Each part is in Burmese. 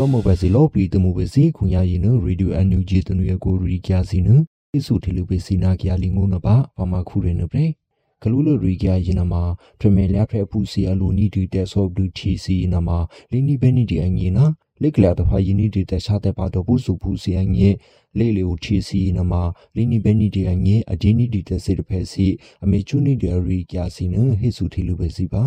ပမောဘစီလောပလီတမှုပဲစီခွန်ရရင်နရေဒီယိုအန်ယူဂျီတနွေကိုရီကျစီနဣစုထေလူပဲစီနာကရလီငုံနပါဘာမခုရနပရေကလူလိုရီကရင်နမှာပရမေလျာဖဲပူစီအလိုနီဒီတက်ဆော့ဘလူးတီစီနမှာလင်းနီဘဲနီဒီအငီနာလိကလာတဖာယင်းနီဒီတက်ရှာတဲ့ပါတော့ဘူးစုဖူစီအငီလေလေကိုချီစီနမှာလင်းနီဘဲနီဒီအငီအဂျင်းနီဒီတက်စေတဖဲစီအမေချူနီဒီရီကစီနဟေစုထေလူပဲစီပါ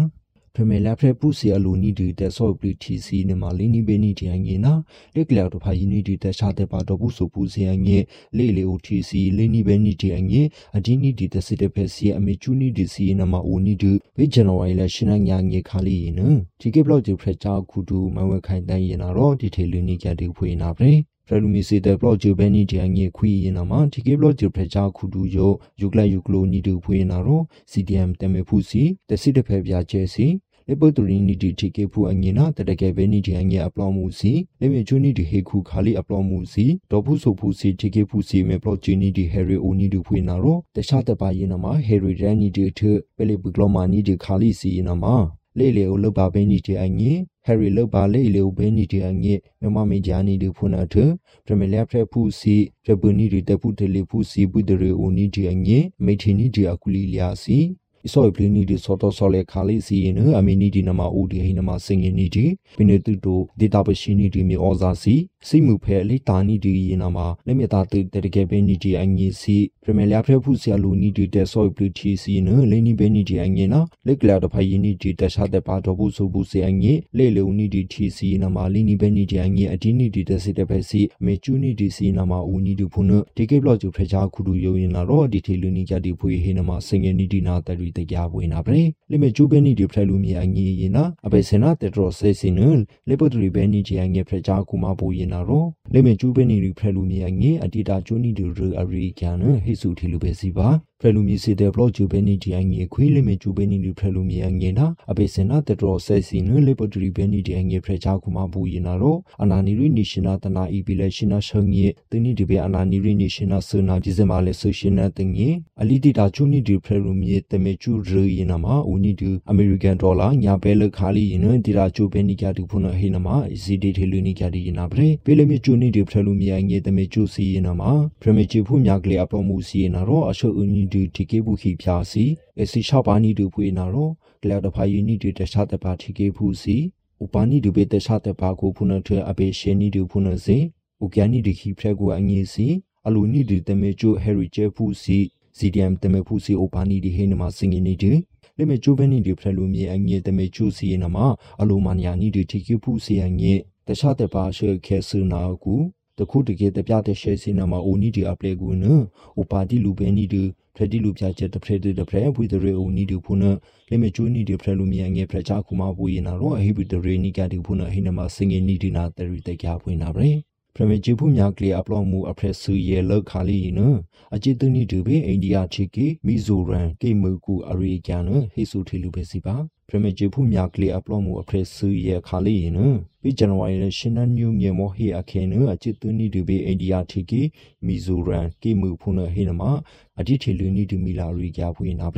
ပရမေလာဖရပူစီအလိုနီဒီတက်ဆော့ပလီတီစီနမလီနီဘေနီတီအငေနာလက်ကလောက်တဖာယီနီဒီတက်ရှာတဲ့ပါတော့ဘူးဆိုပူစီအငေလေလေအိုတီစီလီနီဘေနီတီအငေအဒီနီဒီတက်စစ်တဲ့ဖက်စီအမေချူနီဒီစီနမအိုနီဒီဘေဂျန်နဝါရီလရှင်းညာငေခါလီနဒီကေဘလော့ဂျီဖရက်ချာခုဒူမဝဲခိုင်တန်းရင်တော့ဒီထေလူနီကြတဲ့ဖွေးနာပဲဖရ လူမီစီတဲ့ဘလော့ဂျူဘဲနီဒီအငေခွီရင်နာမှာဒီကေဘလော့ဂျူဖရက်ချာခုဒူယိုယူကလယူကလိုနီတူဖွေးနာတော့ CDM တမေဖူစီတစစ်တဲ့ဖက်ပြကျဲစီလေပုတ်တူရီနီတီတီကေဖူအငိနာတတကယ်ပဲနီတီအငိအပလောမှုစီလေမေချူနီတီဟေခုခါလီအပလောမှုစီဒေါ်ဖူဆိုဖူစီတီကေဖူစီမေပလောချီနီတီဟယ်ရီအိုနီတူဖွေနာရောတခြားတပါရင်နမှာဟယ်ရီရန်နီတီထပလေပကလောမာနီတီခါလီစီနမှာလေလေကိုလောက်ပါပဲနီတီအငိ ဟယ်ရီလောက်ပါလေလေကိုပဲနီတီအငိမမမေဂျာနီတီဖုနာထပရမီလက်ဖရက်ဖူစီပရပူနီတီတဖူတလီဖူစီပုဒရေအိုနီတီအငိမေထီနီတီအကူလီလျာစီ isoy blini di soto sole khali si yin amini di nama u di hin nama sing yin di pine tu to data bashini di mi oza si si mu phe le ta ni di yin nama le mi ta tu te de ke be ni di an yin si premier la phe phu sia lu ni di de soy blu ti si yin le ni be ni di an yin na le kla da phai yin ni di ta sha de ba do bu su bu si an yin le le u ni di ti si nama le ni be ni di an yin a di ni di de si de phe si me chu ni di si nama u ni di phu no de ke blog ju phe cha khu du yo yin na ro di the lu ni ja di phu yin nama sing yin ni di na ta ri မေချူနီဒီစီနာမှာဦးနီဒီဖုနဒီကေဘလော့ဂျူဖရချာခုဒူယိုရင်နာတော့ဒီထေလူနီကြတိဖွေဟိနမစင်ငင်နီဒီနာတရီတကြပွေနာပဲလေမေချူပဲနီဒီဖရလူမီအငီရင်နာအဘေစနာတက်ဒရောဆေစီနလေပတရီပဲနီဒီအငီဖရချာကူမပူရင်နာတော့ လေမေကျူးပဲနီရီဖရလူမီအငေအတီတာကျိုးနီဒူရအရီကန်ဟိစုထီလူပဲစီပါဖရလူမီစီတဲ့ဘလော့ကျူပဲနီဒီအငေခွေးလေမေကျူးပဲနီရီဖရလူမီအငေနာအပေစင်နာတတော်ဆက်စီနွေလေပတရီပဲနီဒီအငေဖရချာကူမဘူရင်နာတော့အနာနီရီနီရှင်နာတနာအီပီလေရှင်နာရှုံငေတနီဒီပဲအနာနီရီနီရှင်နာဆနာဒီဇင်မာလေဆိုရှင်နာတင်ငေအလီတီတာကျိုးနီဒီဖရလူမီတမေကျူးရရင်နာမှာဦးနီဒီအမေရိကန်ဒေါ်လာညာပဲလခါလီရင်တီတာကျိုးပဲနီကတူဖုန်ဟိနမှာစီဒီထေလူနီကဒီနာပဲပေလေမေကျူးနီဒီဖရလူမီအငေတမေကျူစီရင်နာမှာပရမေချီဖူမြကလေးအပေါ်မူစီရင်နာတော့အရှုပ်အင်းဒီတီကေဘူးခိဖြာစီအစီရှောက်ပါနီတူဖွေနာတော့ကလောက်တဖာယူနီတီတခြားတပါတီကေဖူစီဥပနီဒူဘေတခြားတပါကိုဖုန်ထအဘေရှေနီဒူဖုန်စေဥကျနီဒီခိဖရက်ကိုအငေစီအလူနီဒီတမေကျူဟယ်ရီချေဖူစီ CDM တမေဖူစီဥပနီဒီဟေနမစင်ငင်းနီဒီလေမေကျူဘနီဒီဖရက်လူမြေအငေတမေကျူစီနမအလူမနီယာနီဒီတီကေဖူစီအငေ တခြားတပါရှေခဲဆူနာကူတခုတကယ်တပြတဲ့ရှယ်စင်းနာမှာအိုနီဒီအပလေကူနဥပါတိလူပဲနီဒီဖရဒီလူပြချက်တဖရဒီတဖရဝီဒရေအိုနီဒီဖုနလေမေချိုနီဒီဖရလူမြန်ငယ်ဖရချာခုမဘူရင်နာတော့အဟိဘီဒရေနီကဒီဖုနဟိနမစင်ငယ်နီဒီနာတရီတကြဖွင့်နာ พระเมจิผู้ยากลีอัปลอมูอเพรสุเยเลิกคาลีเนออจิตุนิดูเบอินเดียชิกิมิโซรันเกมูกูอาริยานเฮสุทิลูเบสิบาพระเมจิผู้ยากลีอัปลอมูอเพรสุเยคาลีเนอปีจันวายเลชินันยูเงโมเฮอาเคเนออจิตุนิดูเบอินเดียชิกิมิโซรันเกมูพูเนเฮนมาอจิทิลูนิดูมิลาริยาพูอินาเบ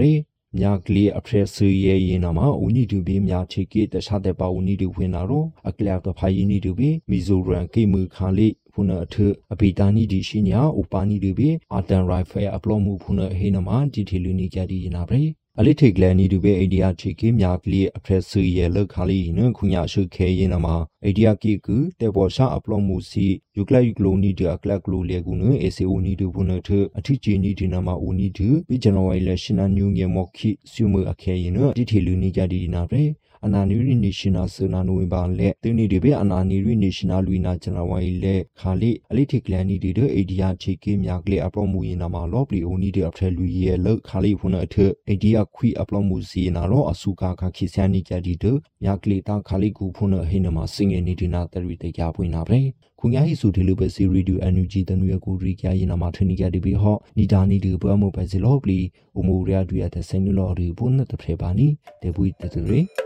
မြကလေးအဖရက်ဆူရဲ့ရင်နာမှာဦးနီတူဘီမြချေကေတခြားတဲ့ပါဦးနီတူဝင်နာတော့အကလပ်တော့ဖိုင်နီတူဘီမီဇိုရန်ကေမူခါလေးဖုနအထအဘီတာနီဒီရှိညာဥပါနီတူဘီအာတန်ရိုင်ဖဲအပလော့မှုဖုနဟေနမှာဒီထီလူနီကြဒီနာပဲ အလိထိတ်ကလန်နီတူပဲအိဒီယာချေကေမြာကလေးအဖရက်ဆူရဲ့လောက်ခါလီနခုညာရှုခဲရင်နမှာအိဒီယာကေကူတေဘောရှာအပလော့မှုစီယူကလယူကလိုနီတအကလကလိုလေကူနအေစီအိုနီတူဘုနထအထိချီနီဒီနမှာအိုနီတူပြီးဇန်နဝါရီလရှင်နာညူငေမော်ခိစုမအခဲရင်နဒီထီလူနီကြဒီနာပဲ အနာနီရီနေရှင်နာဆနာနိုဝင်ဘာလက်တင်းနီဒီဘေအနာနီရီနေရှင်နာလူနာဇန်နဝါရီလက်ခါလိအလိထိကလန်နီဒီတို့အိဒီယာချေကေမြာကလေးအပလော့မှုရင်နာမှာလော့ပလီအိုနီဒီအဖရလူရဲ့လောက်ခါလိဖုန်အထအိဒီယာခွီအပလော့မှုစီနာတော့အစုကာခခိဆန်နီကြဒီတို့မြာကလေးတာခါလိကူဖုန်ဟိနမှာစင်ငယ်နီဒီနာတရီတေကြပွင့်နာပဲခုညာဟိစုဒီလိုပဲစီရီဒူအန်ယူဂျီတနူရကိုရီကရင်နာမှာထနီကြဒီဘီဟော့နီဒါနီဒီဘွားမိုပဲစီလော့ပလီအိုမိုရီယာဒူရတဲ့ဆန်နူလော်ရီဘုန်နတ်တဖရပါနီတေဘူတတရီ